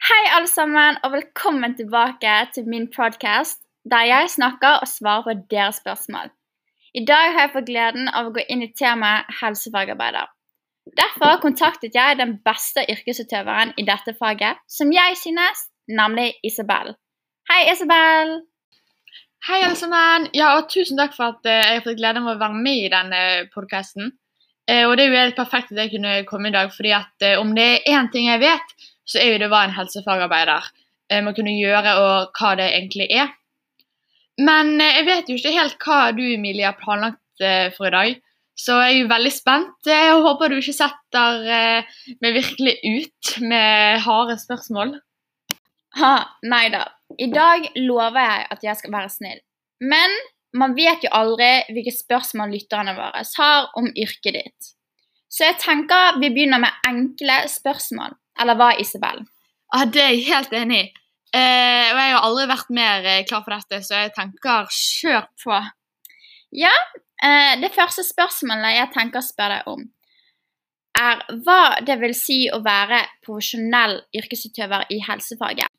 Hei, alle sammen, og velkommen tilbake til min podcast, der jeg snakker og svarer på deres spørsmål. I dag har jeg fått gleden av å gå inn i temaet helsefagarbeider. Derfor kontaktet jeg den beste yrkesutøveren i dette faget, som jeg synes, nemlig Isabel. Hei, Isabel! Hei, alle sammen. Ja, og tusen takk for at eh, jeg har fått gleden av å være med i denne podkasten. Eh, og det er jo helt perfekt at jeg kunne komme i dag, fordi at eh, om det er én ting jeg vet, så er jo det hva en helsefagarbeider eh, må kunne gjøre, og hva det egentlig er. Men eh, jeg vet jo ikke helt hva du, Emilie, har planlagt eh, for i dag. Så jeg er jo veldig spent. Jeg håper du ikke setter meg virkelig ut med harde spørsmål. Ha, nei da. I dag lover jeg at jeg skal være snill. Men man vet jo aldri hvilke spørsmål lytterne våre har om yrket ditt. Så jeg tenker vi begynner med enkle spørsmål. Eller hva, Isabel? Ja, Det er jeg helt enig i. Eh, og jeg har aldri vært mer eh, klar for dette, så jeg tenker kjør på. Ja, eh, det første spørsmålet jeg tenker å spørre deg om, er hva det vil si å være profesjonell yrkesutøver i helsefaget.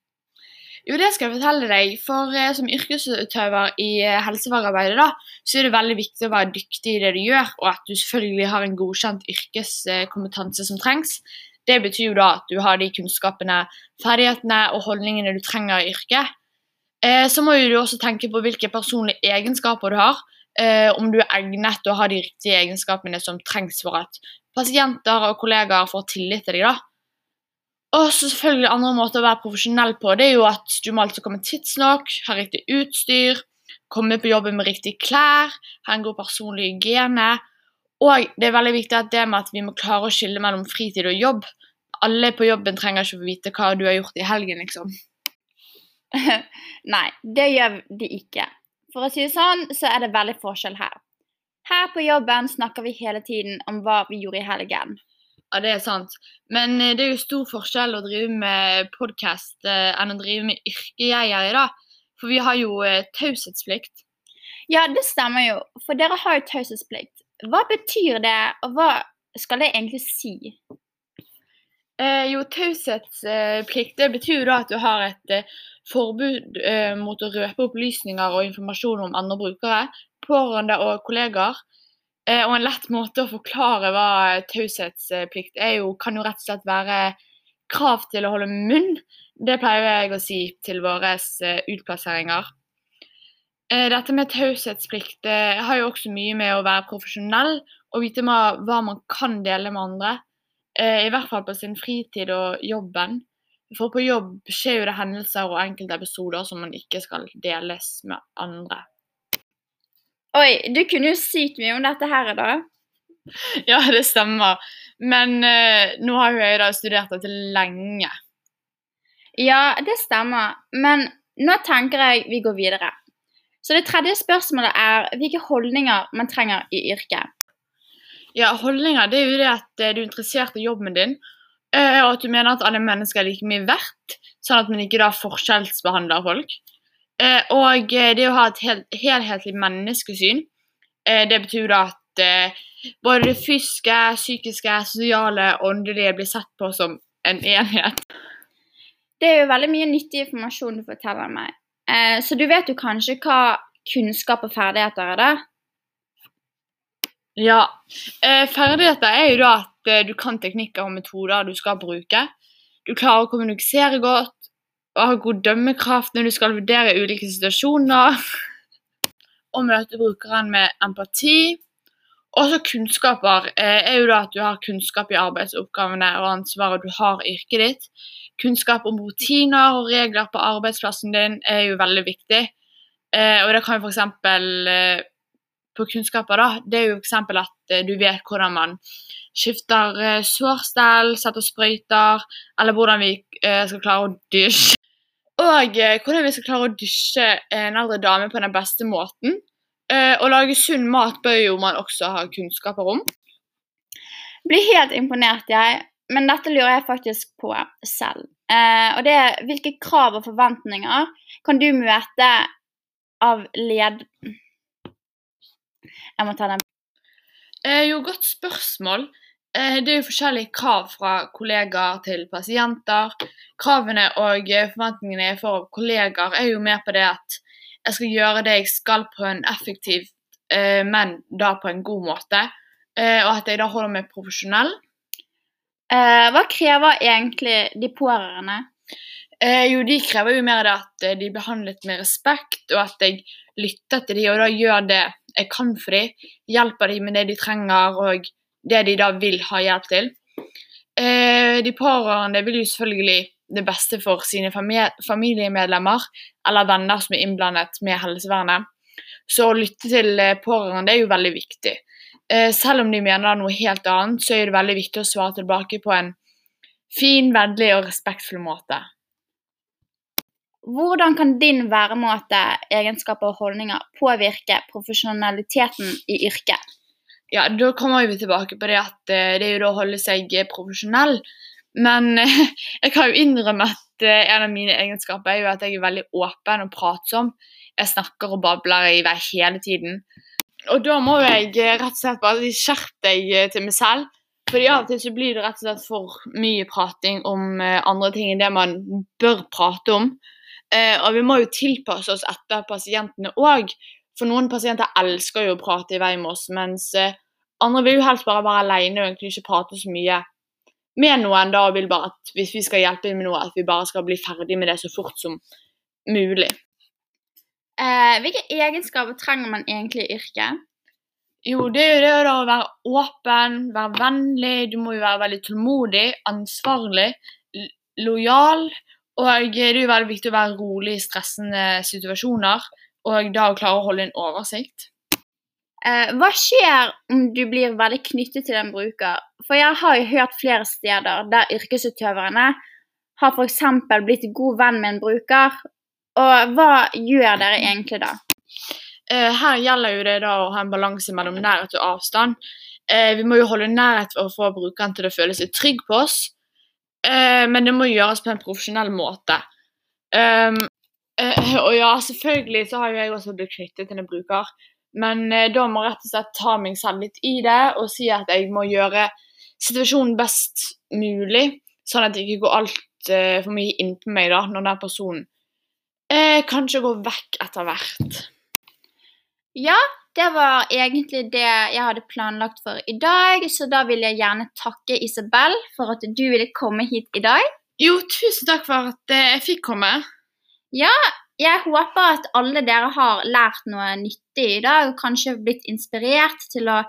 Jo, det skal jeg fortelle deg. For eh, som yrkesutøver i eh, helsefagarbeidet, da, så er det veldig viktig å være dyktig i det du gjør, og at du selvfølgelig har en godkjent yrkeskompetanse som trengs. Det betyr jo da at du har de kunnskapene, ferdighetene og holdningene du trenger i yrket. Eh, så må du også tenke på hvilke personlige egenskaper du har. Eh, om du er egnet til å ha de riktige egenskapene som trengs for at pasienter og kollegaer får tillit til deg. da. Og selvfølgelig andre måter å være profesjonell på, det er jo at du må alltid komme tidsnok, ha riktig utstyr, komme på jobben med riktige klær, ha en god personlig hygiene. Og det er veldig viktig at det med at vi må klare å skille mellom fritid og jobb. Alle på jobben trenger ikke å vite hva du har gjort i helgen, liksom. Nei, det gjør de ikke. For å si det sånn, så er det veldig forskjell her. Her på jobben snakker vi hele tiden om hva vi gjorde i helgen. Ja, det er sant. Men eh, det er jo stor forskjell å drive med podkast eh, enn å drive med yrket jeg er i, da. For vi har jo eh, taushetsplikt. Ja, det stemmer jo, for dere har jo taushetsplikt. Hva betyr det, og hva skal det egentlig si? Eh, jo, taushetsplikt det betyr jo da at du har et eh, forbud eh, mot å røpe opplysninger og informasjon om andre brukere, pårørende og kollegaer. Eh, og en lett måte å forklare hva taushetsplikt er, jo, kan jo rett og slett være krav til å holde munn. Det pleier jeg å si til våre eh, utplasseringer. Eh, dette med taushetsplikt det har jo også mye med å være profesjonell og vite hva hva man kan dele med andre. Eh, I hvert fall på sin fritid og jobben. For på jobb skjer jo det hendelser og enkelte episoder som man ikke skal deles med andre. Oi, du kunne jo sykt mye om dette her, da. Ja, det stemmer. Men uh, nå har jo jeg da studert dette lenge. Ja, det stemmer, men nå tenker jeg vi går videre. Så det tredje spørsmålet er hvilke holdninger man trenger i yrket. Ja, holdninger det er jo det at eh, du er interessert i jobben din, eh, og at du mener at alle mennesker er like mye verdt, sånn at man ikke da forskjellsbehandler folk. Eh, Og det å ha et hel, helhetlig menneskesyn, det betyr da at både det fysiske, psykiske, sosiale og åndelige blir sett på som en enhet. Det er jo veldig mye nyttig informasjon du forteller meg. Eh, så du vet jo kanskje hva kunnskap og ferdigheter er, da? Ja. Eh, ferdigheter er jo da at eh, du kan teknikker og metoder du skal bruke. Du klarer å kommunisere godt og har god dømmekraft når du skal vurdere ulike situasjoner. Og møte brukeren med empati. Også kunnskaper eh, er jo da at du har kunnskap i arbeidsoppgavene og ansvaret du har i yrket ditt. Kunnskap om rutiner og regler på arbeidsplassen din er jo veldig viktig. Eh, og det kan jo f.eks. Eh, på kunnskaper, da, det er jo f.eks. at du vet hvordan man skifter sårstell, setter sprøyter, eller hvordan vi skal klare å dusje. Og hvordan vi skal klare å dusje en eldre dame på den beste måten. Eh, å lage sunn mat bør jo man også ha kunnskaper om. Blir helt imponert, jeg. Men dette lurer jeg faktisk på selv. Eh, og det er hvilke krav og forventninger kan du møte av led... Jeg må ta den. Eh, jo, godt spørsmål. Det er jo forskjellige krav fra kollegaer til pasienter. Kravene og forventningene av kollegaer, er jo mer på det at jeg skal gjøre det jeg skal på en effektiv, eh, men da på en god måte. Eh, Og at jeg da holder meg profesjonell. Eh, hva krever egentlig de pårørende? Eh, jo, de krever jo mer det at eh, de blir behandlet med respekt, og at jeg lytter til dem og da gjør det jeg kan for dem. Hjelper dem med det de trenger, og det de da vil ha hjelp til. Eh, de pårørende vil jo selvfølgelig det beste for sine fami- familiemedlemmer eller venner som er innblandet med helsevernet. Så å lytte til eh, pårørende er jo veldig viktig. Eh, selv om de mener noe helt annet, så er det veldig viktig å svare tilbake på en fin, vennlig og respektfull måte. Hvordan kan din væremåte, egenskaper og holdninger påvirke profesjonaliteten i yrket? Ja, da kommer vi tilbake på det at eh, det er jo å holde seg profesjonell. Men jeg kan jo innrømme at eh, en av mine egenskaper er jo at jeg er veldig åpen og pratsom. Jeg snakker og babler i vei hele tiden. Og da må jeg eh, rett og slett bare skjerpe deg eh, til meg selv. Fordi av og til så blir det rett og slett for mye prating om andre ting enn det man bør prate om. Og vi må jo tilpasse oss etter pasientene òg. For noen pasienter elsker jo å prate i vei med oss, mens andre vil jo helst bare være alene og egentlig ikke prate så mye med noen da og vil bare at hvis vi skal hjelpe dem med noe, at vi bare skal bli ferdig med det så fort som mulig. Eh, hvilke egenskaper trenger man egentlig i yrket? Jo, det er jo det da å være åpen, være vennlig, du må jo være veldig tålmodig, ansvarlig, lojal, og det er jo veldig viktig å være rolig i stressende situasjoner, og da å klare å holde en oversikt. Eh, hva skjer om du blir veldig knyttet til en bruker? For jeg har jo hørt flere steder der yrkesutøverne har f.eks. blitt god venn med en bruker. Og hva gjør dere egentlig da? Eh, Her gjelder jo det da å ha en balanse mellom nærhet og avstand. Eh, Vi må jo holde nærhet for å få brukeren til å føle seg trygg på oss, eh, men det må gjøres på en profesjonell måte. Um, eh, og ja, selvfølgelig så har jo jeg også blitt knyttet til en bruker, men eh, da må jeg rett og slett ta meg selv litt i det og si at jeg må gjøre situasjonen best mulig, sånn at det ikke går altfor mye innpå meg da, når den personen eh, kanskje går vekk etter hvert. Ja, det var egentlig det jeg hadde planlagt for i dag, så da vil jeg gjerne takke Isabel for at du ville komme hit i dag. Jo, tusen takk for at eh, jeg fikk komme. Ja, jeg håper at alle dere har lært noe nyttig i dag, og kanskje blitt inspirert til å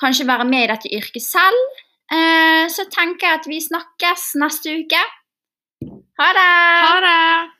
kanskje være med i dette yrket selv. Eh, så tenker jeg at vi snakkes neste uke. Ha det! Ha det!